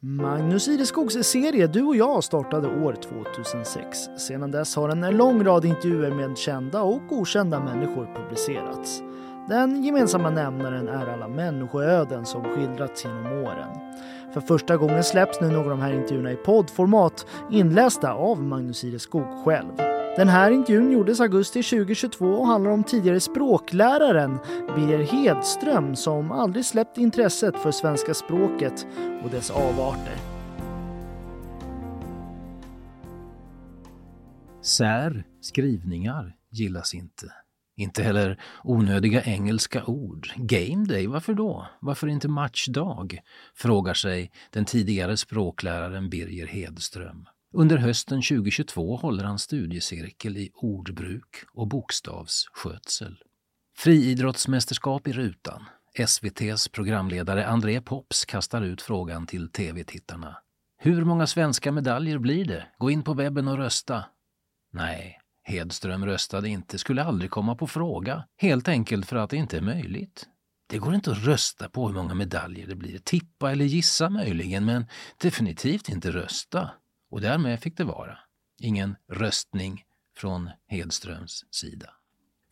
Magnus Ireskogs serie Du och jag startade år 2006. Sedan dess har en lång rad intervjuer med kända och okända människor publicerats. Den gemensamma nämnaren är alla människoöden som skildrats genom åren. För första gången släpps nu några av de här intervjuerna i poddformat inlästa av Magnus Ireskog själv. Den här intervjun gjordes augusti 2022 och handlar om tidigare språkläraren Birger Hedström som aldrig släppt intresset för svenska språket och dess avarter. Sär skrivningar gillas inte. Inte heller onödiga engelska ord. Game day, varför då? Varför inte matchdag? Frågar sig den tidigare språkläraren Birger Hedström. Under hösten 2022 håller han studiecirkel i ordbruk och bokstavsskötsel. Friidrottsmästerskap i rutan. SVTs programledare André Pops kastar ut frågan till tv-tittarna. Hur många svenska medaljer blir det? Gå in på webben och rösta. Nej, Hedström röstade inte, skulle aldrig komma på fråga. Helt enkelt för att det inte är möjligt. Det går inte att rösta på hur många medaljer det blir. Tippa eller gissa möjligen, men definitivt inte rösta. Och därmed fick det vara. Ingen röstning från Hedströms sida.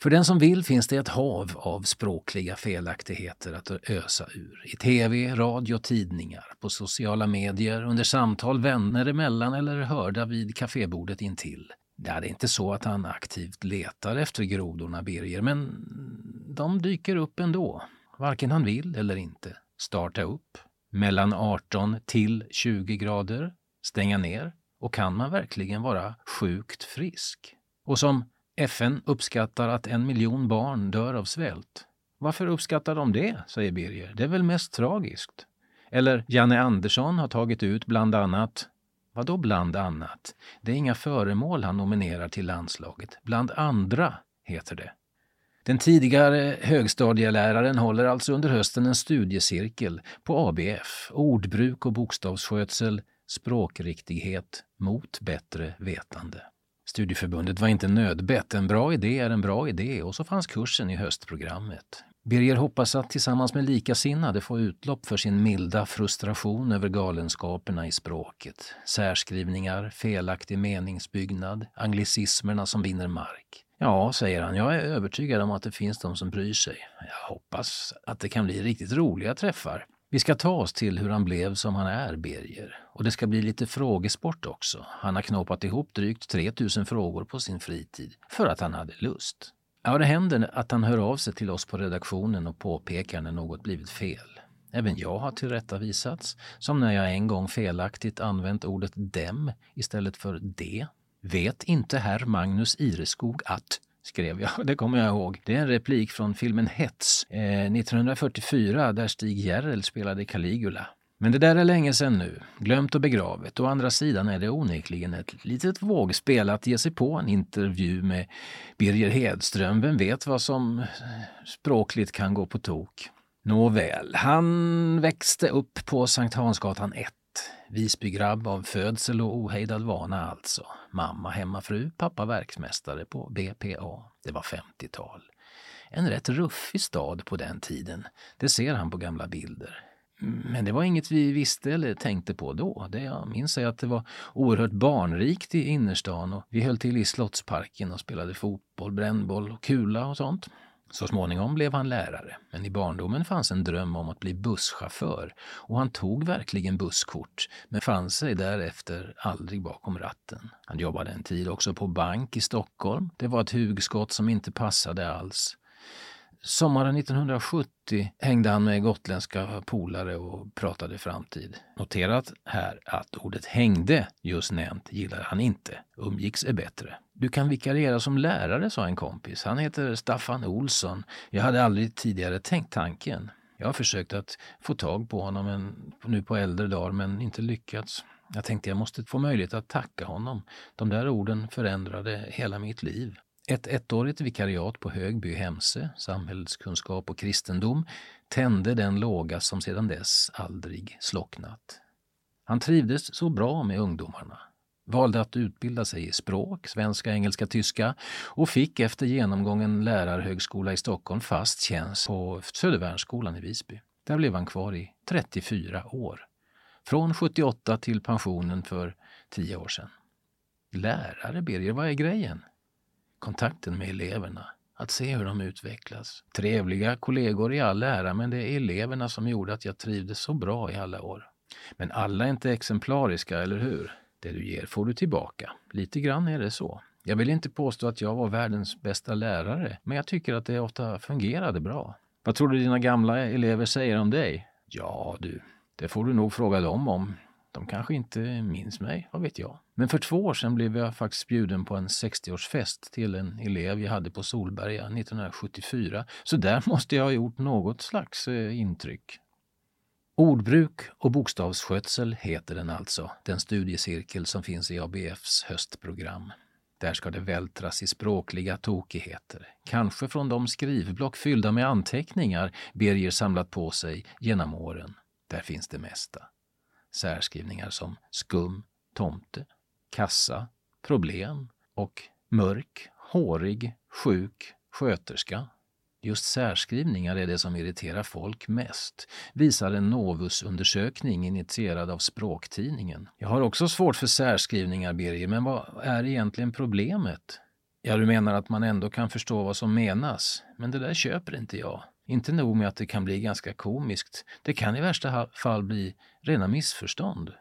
För den som vill finns det ett hav av språkliga felaktigheter att ösa ur. I tv, radio, tidningar, på sociala medier, under samtal vänner emellan eller hörda vid kafébordet intill. Det är inte så att han aktivt letar efter grodorna, Birger, men de dyker upp ändå. Varken han vill eller inte. Starta upp. Mellan 18 till 20 grader stänga ner? Och kan man verkligen vara sjukt frisk? Och som FN uppskattar att en miljon barn dör av svält. Varför uppskattar de det, säger Birger. Det är väl mest tragiskt. Eller Janne Andersson har tagit ut bland annat Vadå bland annat? Det är inga föremål han nominerar till landslaget. Bland andra, heter det. Den tidigare högstadieläraren håller alltså under hösten en studiecirkel på ABF, ordbruk och bokstavsskötsel språkriktighet mot bättre vetande. Studieförbundet var inte nödbett. En bra idé är en bra idé och så fanns kursen i höstprogrammet. Birger hoppas att tillsammans med likasinnade få utlopp för sin milda frustration över galenskaperna i språket. Särskrivningar, felaktig meningsbyggnad, anglicismerna som vinner mark. Ja, säger han, jag är övertygad om att det finns de som bryr sig. Jag hoppas att det kan bli riktigt roliga träffar. Vi ska ta oss till hur han blev som han är, Birger. Och det ska bli lite frågesport också. Han har knåpat ihop drygt 3000 frågor på sin fritid, för att han hade lust. Ja, det händer att han hör av sig till oss på redaktionen och påpekar när något blivit fel. Även jag har tillrättavisats, som när jag en gång felaktigt använt ordet dem istället för de. Vet inte herr Magnus Ireskog att skrev jag. Det kommer jag ihåg. Det är en replik från filmen Hets eh, 1944 där Stig Järrel spelade Caligula. Men det där är länge sedan nu, glömt och begravet. Å andra sidan är det onekligen ett litet vågspel att ge sig på en intervju med Birger Hedström. Vem vet vad som eh, språkligt kan gå på tok? Nåväl, han växte upp på Sankt Hansgatan 1 Visbygrabb av födsel och ohejdad vana alltså. Mamma hemmafru, pappa verksmästare på BPA. Det var 50-tal. En rätt ruffig stad på den tiden. Det ser han på gamla bilder. Men det var inget vi visste eller tänkte på då. Det jag minns är att det var oerhört barnrikt i innerstan och vi höll till i Slottsparken och spelade fotboll, brännboll och kula och sånt. Så småningom blev han lärare, men i barndomen fanns en dröm om att bli busschaufför och han tog verkligen busskort men fann sig därefter aldrig bakom ratten. Han jobbade en tid också på bank i Stockholm. Det var ett hugskott som inte passade alls. Sommaren 1970 hängde han med gotländska polare och pratade framtid. Noterat här att ordet hängde, just nämnt, gillar han inte. Umgicks är bättre. Du kan vikariera som lärare, sa en kompis. Han heter Staffan Olsson. Jag hade aldrig tidigare tänkt tanken. Jag har försökt att få tag på honom en, nu på äldre dagar men inte lyckats. Jag tänkte jag måste få möjlighet att tacka honom. De där orden förändrade hela mitt liv. Ett ettårigt vikariat på Högby Hemse, samhällskunskap och kristendom, tände den låga som sedan dess aldrig slocknat. Han trivdes så bra med ungdomarna, valde att utbilda sig i språk, svenska, engelska, tyska och fick efter genomgången lärarhögskola i Stockholm fast tjänst på Södervärnsskolan i Visby. Där blev han kvar i 34 år. Från 78 till pensionen för tio år sedan. Lärare, Birger, vad är grejen? Kontakten med eleverna, att se hur de utvecklas. Trevliga kollegor i all ära, men det är eleverna som gjorde att jag trivdes så bra i alla år. Men alla är inte exemplariska, eller hur? Det du ger får du tillbaka. Lite grann är det så. Jag vill inte påstå att jag var världens bästa lärare, men jag tycker att det ofta fungerade bra. Vad tror du dina gamla elever säger om dig? Ja, du, det får du nog fråga dem om. De kanske inte minns mig, vad vet jag. Men för två år sedan blev jag faktiskt bjuden på en 60-årsfest till en elev jag hade på Solberga 1974. Så där måste jag ha gjort något slags eh, intryck. Ordbruk och bokstavsskötsel heter den alltså, den studiecirkel som finns i ABFs höstprogram. Där ska det vältras i språkliga tokigheter, kanske från de skrivblock fyllda med anteckningar Birger samlat på sig genom åren. Där finns det mesta. Särskrivningar som skum, tomte, kassa, problem och mörk, hårig, sjuk, sköterska. Just särskrivningar är det som irriterar folk mest, visar en Novusundersökning initierad av Språktidningen. Jag har också svårt för särskrivningar, Birger, men vad är egentligen problemet? Ja, du menar att man ändå kan förstå vad som menas, men det där köper inte jag. Inte nog med att det kan bli ganska komiskt, det kan i värsta fall bli rena missförstånd.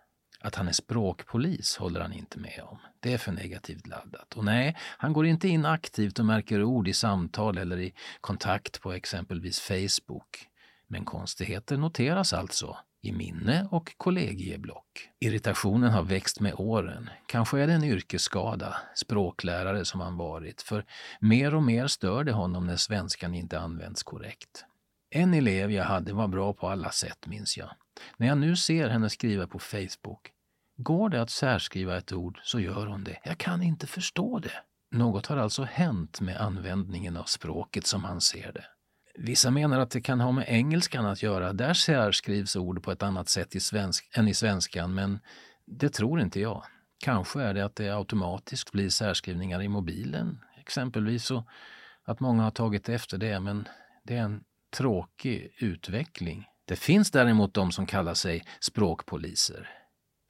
Att han är språkpolis håller han inte med om. Det är för negativt laddat. Och nej, han går inte in aktivt och märker ord i samtal eller i kontakt på exempelvis Facebook. Men konstigheter noteras alltså i minne och kollegieblock. Irritationen har växt med åren. Kanske är det en yrkesskada, språklärare som han varit, för mer och mer stör det honom när svenskan inte används korrekt. En elev jag hade var bra på alla sätt, minns jag. När jag nu ser henne skriva på Facebook Går det att särskriva ett ord så gör hon det. Jag kan inte förstå det. Något har alltså hänt med användningen av språket som han ser det. Vissa menar att det kan ha med engelskan att göra. Där särskrivs ord på ett annat sätt i svensk, än i svenskan, men det tror inte jag. Kanske är det att det automatiskt blir särskrivningar i mobilen, exempelvis, och att många har tagit efter det, men det är en tråkig utveckling. Det finns däremot de som kallar sig språkpoliser.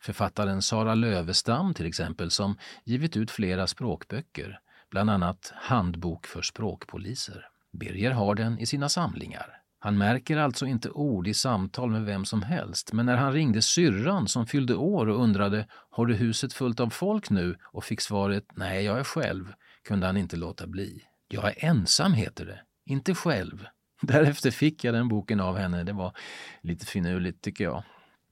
Författaren Sara Lövestam till exempel som givit ut flera språkböcker, bland annat Handbok för språkpoliser. Birger har den i sina samlingar. Han märker alltså inte ord i samtal med vem som helst, men när han ringde syrran som fyllde år och undrade ”Har du huset fullt av folk nu?” och fick svaret ”Nej, jag är själv” kunde han inte låta bli. ”Jag är ensam” heter det, inte själv. Därefter fick jag den boken av henne. Det var lite finurligt tycker jag.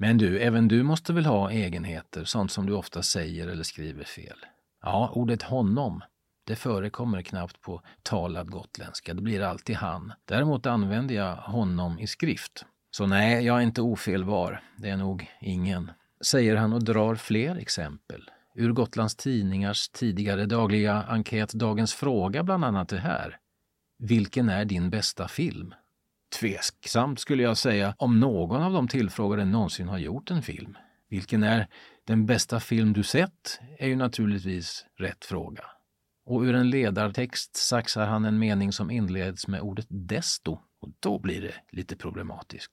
Men du, även du måste väl ha egenheter, sånt som du ofta säger eller skriver fel? Ja, ordet honom, det förekommer knappt på talad gotländska. Det blir alltid han. Däremot använder jag honom i skrift. Så nej, jag är inte ofelbar. Det är nog ingen. Säger han och drar fler exempel. Ur Gotlands Tidningars tidigare dagliga enkät Dagens Fråga bland annat det här. Vilken är din bästa film? Tveksamt skulle jag säga om någon av de tillfrågade någonsin har gjort en film. Vilken är den bästa film du sett? är ju naturligtvis rätt fråga. Och ur en ledartext saxar han en mening som inleds med ordet desto och då blir det lite problematiskt.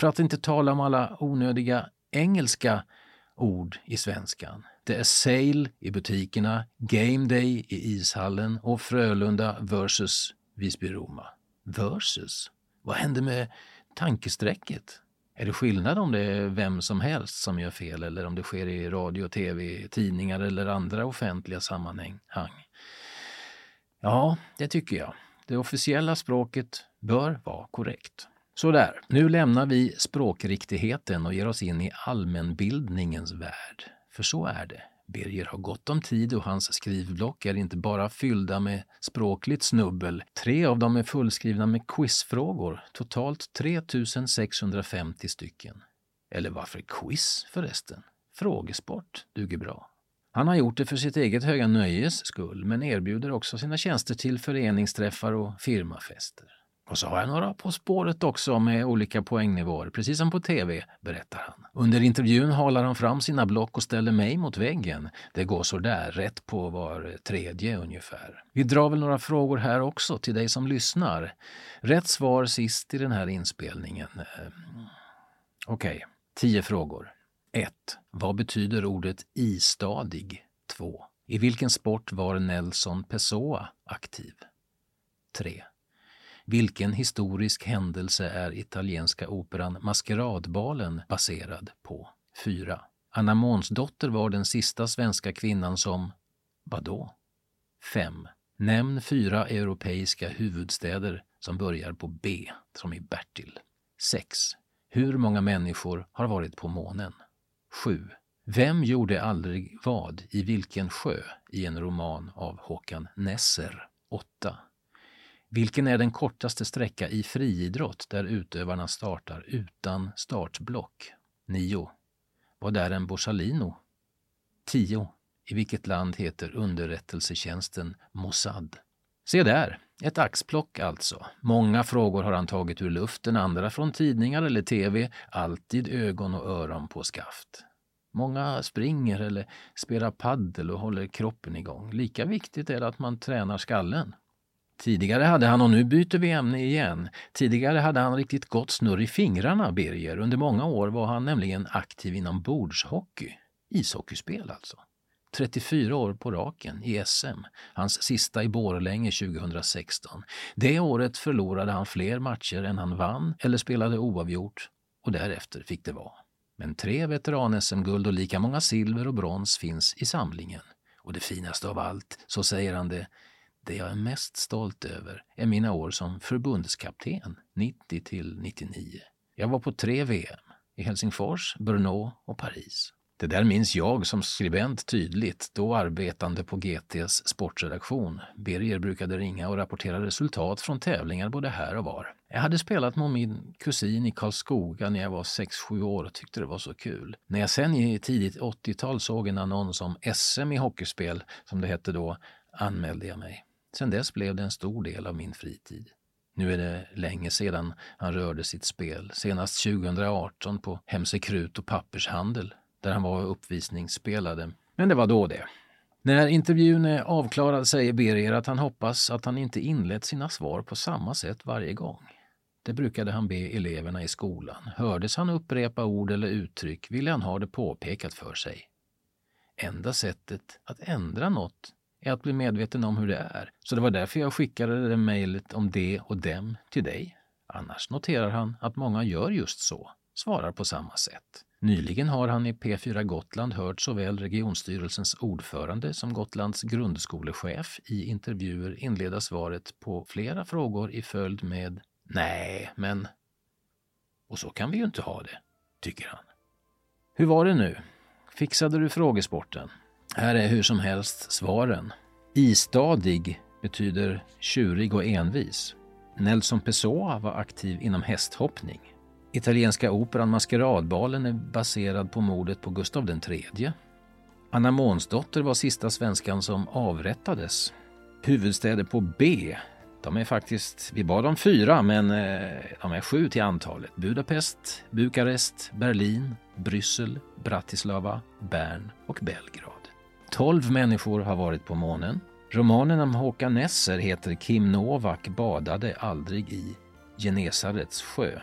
För att inte tala om alla onödiga engelska ord i svenskan. Det är sale i butikerna, game day i ishallen och Frölunda versus Visby-Roma. Versus? Vad händer med tankesträcket? Är det skillnad om det är vem som helst som gör fel eller om det sker i radio, tv, tidningar eller andra offentliga sammanhang? Ja, det tycker jag. Det officiella språket bör vara korrekt. Sådär, nu lämnar vi språkriktigheten och ger oss in i allmänbildningens värld. För så är det. Birger har gott om tid och hans skrivblock är inte bara fyllda med språkligt snubbel. Tre av dem är fullskrivna med quizfrågor, totalt 3650 stycken. Eller varför quiz förresten? Frågesport duger bra. Han har gjort det för sitt eget höga nöjes skull men erbjuder också sina tjänster till föreningsträffar och firmafester. Och så har jag några På spåret också med olika poängnivåer, precis som på tv, berättar han. Under intervjun halar han fram sina block och ställer mig mot väggen. Det går så där, rätt på var tredje ungefär. Vi drar väl några frågor här också till dig som lyssnar. Rätt svar sist i den här inspelningen. Eh, okej, okay. tio frågor. 1. Vad betyder ordet istadig? 2. I vilken sport var Nelson Pessoa aktiv? 3. Vilken historisk händelse är italienska operan Maskeradbalen baserad på? 4. Anna Månsdotter var den sista svenska kvinnan som... Vadå? 5. Nämn fyra europeiska huvudstäder som börjar på B, som i Bertil. 6. Hur många människor har varit på månen? 7. Vem gjorde aldrig vad i vilken sjö i en roman av Håkan Nesser? 8. Vilken är den kortaste sträcka i friidrott där utövarna startar utan startblock? 9. Vad är en Borsalino? 10. I vilket land heter underrättelsetjänsten Mossad? Se där, ett axplock alltså. Många frågor har han tagit ur luften, andra från tidningar eller tv, alltid ögon och öron på skaft. Många springer eller spelar paddel och håller kroppen igång. Lika viktigt är det att man tränar skallen. Tidigare hade han, och nu byter vi ämne igen, tidigare hade han riktigt gott snurr i fingrarna, Birger. Under många år var han nämligen aktiv inom bordshockey. Ishockeyspel alltså. 34 år på raken i SM, hans sista i Borlänge 2016. Det året förlorade han fler matcher än han vann eller spelade oavgjort och därefter fick det vara. Men tre veteran-SM-guld och lika många silver och brons finns i samlingen. Och det finaste av allt, så säger han det, det jag är mest stolt över är mina år som förbundskapten 90 till 99. Jag var på tre VM, i Helsingfors, Brno och Paris. Det där minns jag som skribent tydligt, då arbetande på GTs sportredaktion. Birger brukade ringa och rapportera resultat från tävlingar både här och var. Jag hade spelat med min kusin i Karlskoga när jag var 6-7 år och tyckte det var så kul. När jag sen i tidigt 80-tal såg en annons om SM i hockeyspel, som det hette då, anmälde jag mig. Sen dess blev det en stor del av min fritid. Nu är det länge sedan han rörde sitt spel, senast 2018 på Hemsekrut och pappershandel där han var och uppvisningsspelade. Men det var då det. När intervjun är avklarad säger Birger att han hoppas att han inte inlett sina svar på samma sätt varje gång. Det brukade han be eleverna i skolan. Hördes han upprepa ord eller uttryck ville han ha det påpekat för sig. Enda sättet att ändra något är att bli medveten om hur det är. Så det var därför jag skickade det mejlet om det och dem till dig. Annars noterar han att många gör just så, svarar på samma sätt. Nyligen har han i P4 Gotland hört såväl regionstyrelsens ordförande som Gotlands grundskolechef i intervjuer inleda svaret på flera frågor i följd med Nej, men... Och så kan vi ju inte ha det, tycker han. Hur var det nu? Fixade du frågesporten? Här är hur som helst svaren. Istadig betyder tjurig och envis. Nelson Pessoa var aktiv inom hästhoppning. Italienska operan Maskeradbalen är baserad på mordet på Gustav III. Anna Månsdotter var sista svenskan som avrättades. Huvudstäder på B, de är faktiskt, vi bad om fyra, men eh, de är sju till antalet. Budapest, Bukarest, Berlin, Bryssel, Bratislava, Bern och Belgrad. Tolv människor har varit på månen. Romanen om Håkan Nesser heter Kim Novak badade aldrig i Genesarets sjö.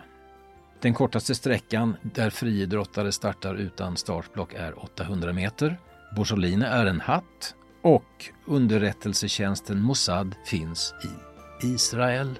Den kortaste sträckan där friidrottare startar utan startblock är 800 meter. Borsoline är en hatt och underrättelsetjänsten Mossad finns i Israel.